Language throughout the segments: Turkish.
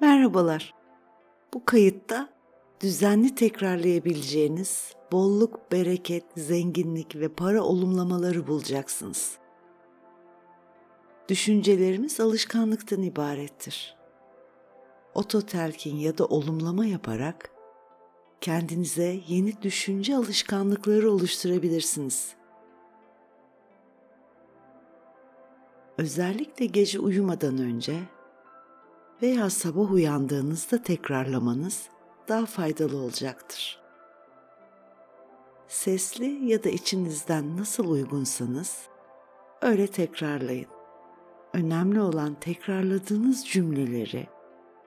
Merhabalar. Bu kayıtta düzenli tekrarlayabileceğiniz bolluk, bereket, zenginlik ve para olumlamaları bulacaksınız. Düşüncelerimiz alışkanlıktan ibarettir. Ototelkin ya da olumlama yaparak kendinize yeni düşünce alışkanlıkları oluşturabilirsiniz. Özellikle gece uyumadan önce veya sabah uyandığınızda tekrarlamanız daha faydalı olacaktır. Sesli ya da içinizden nasıl uygunsanız öyle tekrarlayın. Önemli olan tekrarladığınız cümleleri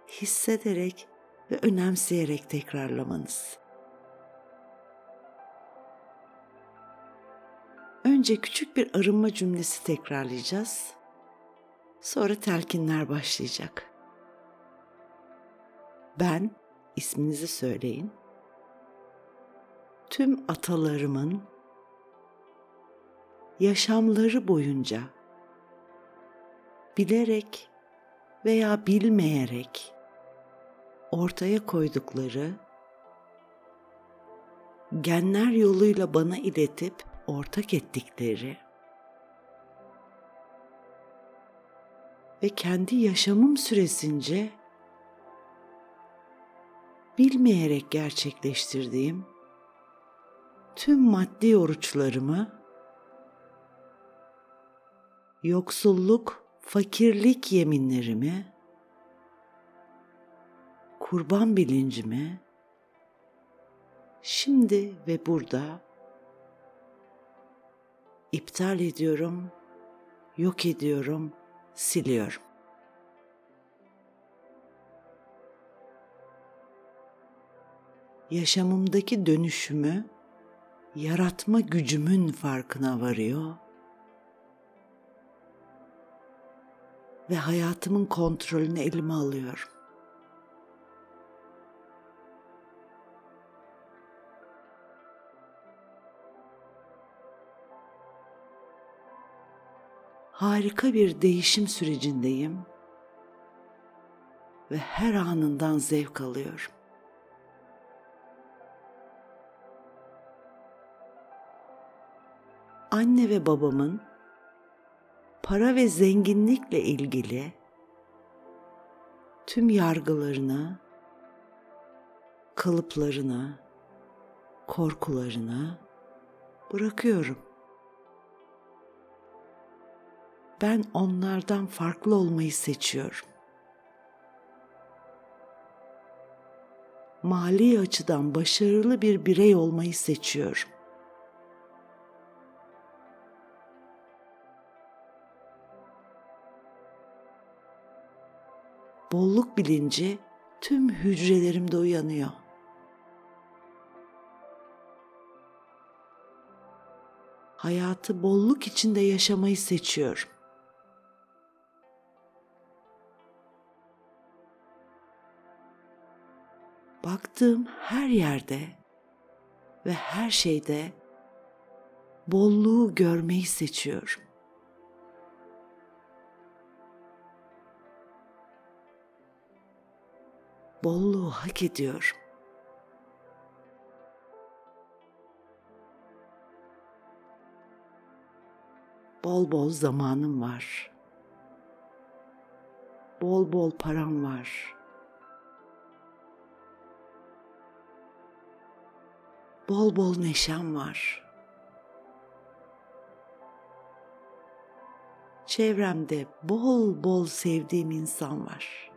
hissederek ve önemseyerek tekrarlamanız. Önce küçük bir arınma cümlesi tekrarlayacağız. Sonra telkinler başlayacak. Ben isminizi söyleyin. Tüm atalarımın yaşamları boyunca bilerek veya bilmeyerek ortaya koydukları genler yoluyla bana iletip ortak ettikleri ve kendi yaşamım süresince bilmeyerek gerçekleştirdiğim tüm maddi oruçlarımı yoksulluk, fakirlik yeminlerimi kurban bilincimi şimdi ve burada iptal ediyorum, yok ediyorum, siliyorum. Yaşamımdaki dönüşümü yaratma gücümün farkına varıyor ve hayatımın kontrolünü elime alıyorum. harika bir değişim sürecindeyim ve her anından zevk alıyorum. Anne ve babamın para ve zenginlikle ilgili tüm yargılarını, kalıplarını, korkularını bırakıyorum. ben onlardan farklı olmayı seçiyorum. Mali açıdan başarılı bir birey olmayı seçiyorum. Bolluk bilinci tüm hücrelerimde uyanıyor. Hayatı bolluk içinde yaşamayı seçiyorum. baktığım her yerde ve her şeyde bolluğu görmeyi seçiyorum. Bolluğu hak ediyorum. Bol bol zamanım var. Bol bol param var. bol bol neşem var. Çevremde bol bol sevdiğim insan var.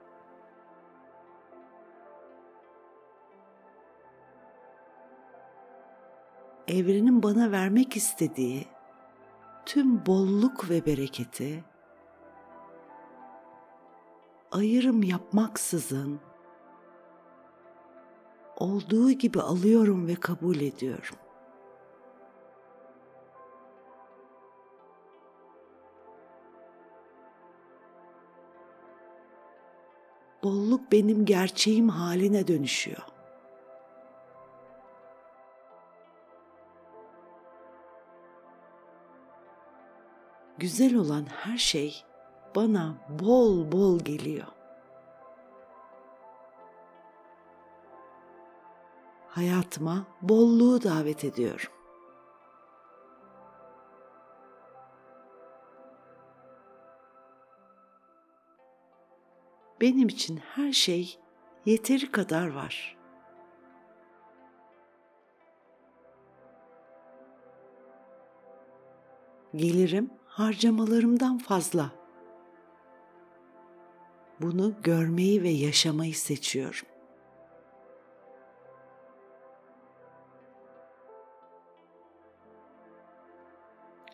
Evrenin bana vermek istediği tüm bolluk ve bereketi ayırım yapmaksızın olduğu gibi alıyorum ve kabul ediyorum. Bolluk benim gerçeğim haline dönüşüyor. güzel olan her şey bana bol bol geliyor. Hayatıma bolluğu davet ediyorum. Benim için her şey yeteri kadar var. Gelirim harcamalarımdan fazla. Bunu görmeyi ve yaşamayı seçiyorum.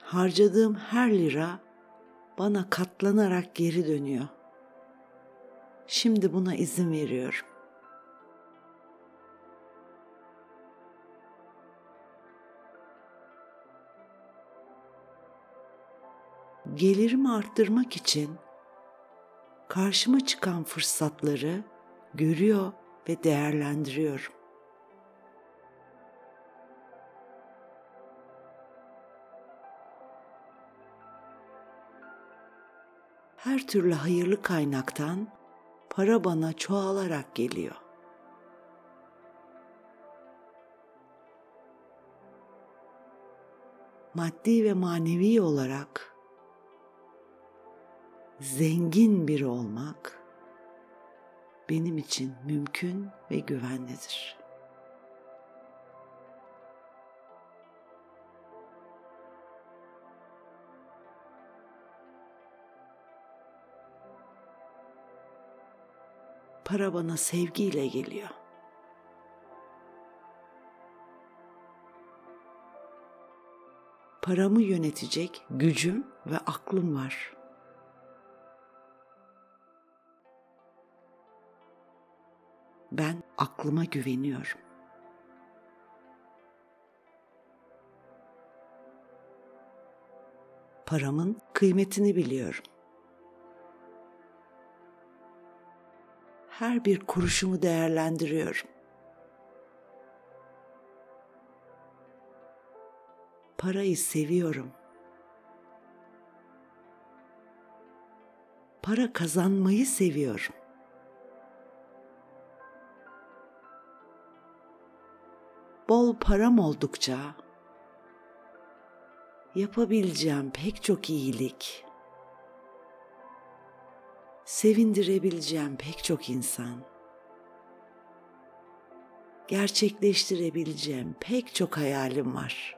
Harcadığım her lira bana katlanarak geri dönüyor. Şimdi buna izin veriyorum. Gelirimi arttırmak için karşıma çıkan fırsatları görüyor ve değerlendiriyorum. Her türlü hayırlı kaynaktan para bana çoğalarak geliyor. Maddi ve manevi olarak zengin biri olmak benim için mümkün ve güvenlidir. Para bana sevgiyle geliyor. Paramı yönetecek gücüm ve aklım var. Ben aklıma güveniyorum. Paramın kıymetini biliyorum. Her bir kuruşumu değerlendiriyorum. Parayı seviyorum. Para kazanmayı seviyorum. Bol param oldukça yapabileceğim pek çok iyilik, sevindirebileceğim pek çok insan, gerçekleştirebileceğim pek çok hayalim var.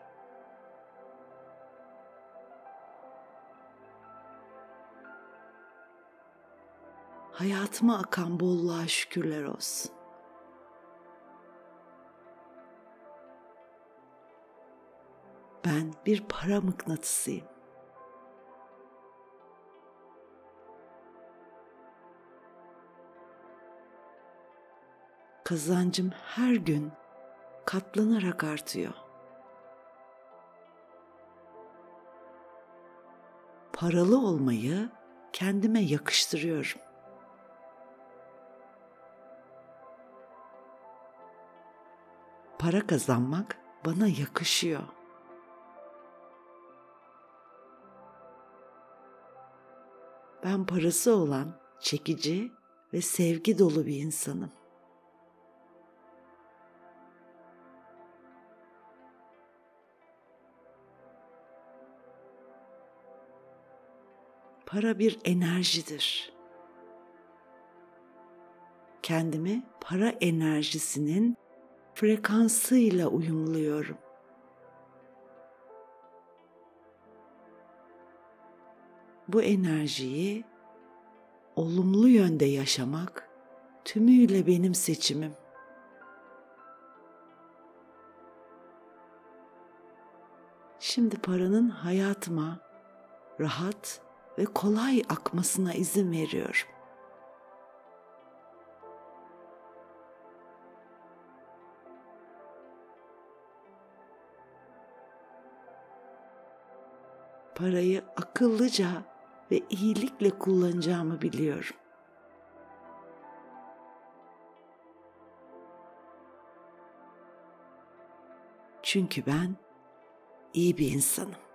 Hayatıma akan bolluğa şükürler olsun. Ben bir para mıknatısıyım. Kazancım her gün katlanarak artıyor. Paralı olmayı kendime yakıştırıyorum. Para kazanmak bana yakışıyor. Ben parası olan, çekici ve sevgi dolu bir insanım. Para bir enerjidir. Kendimi para enerjisinin frekansıyla uyumluyorum. Bu enerjiyi olumlu yönde yaşamak tümüyle benim seçimim. Şimdi paranın hayatıma rahat ve kolay akmasına izin veriyorum. Parayı akıllıca ve iyilikle kullanacağımı biliyorum. Çünkü ben iyi bir insanım.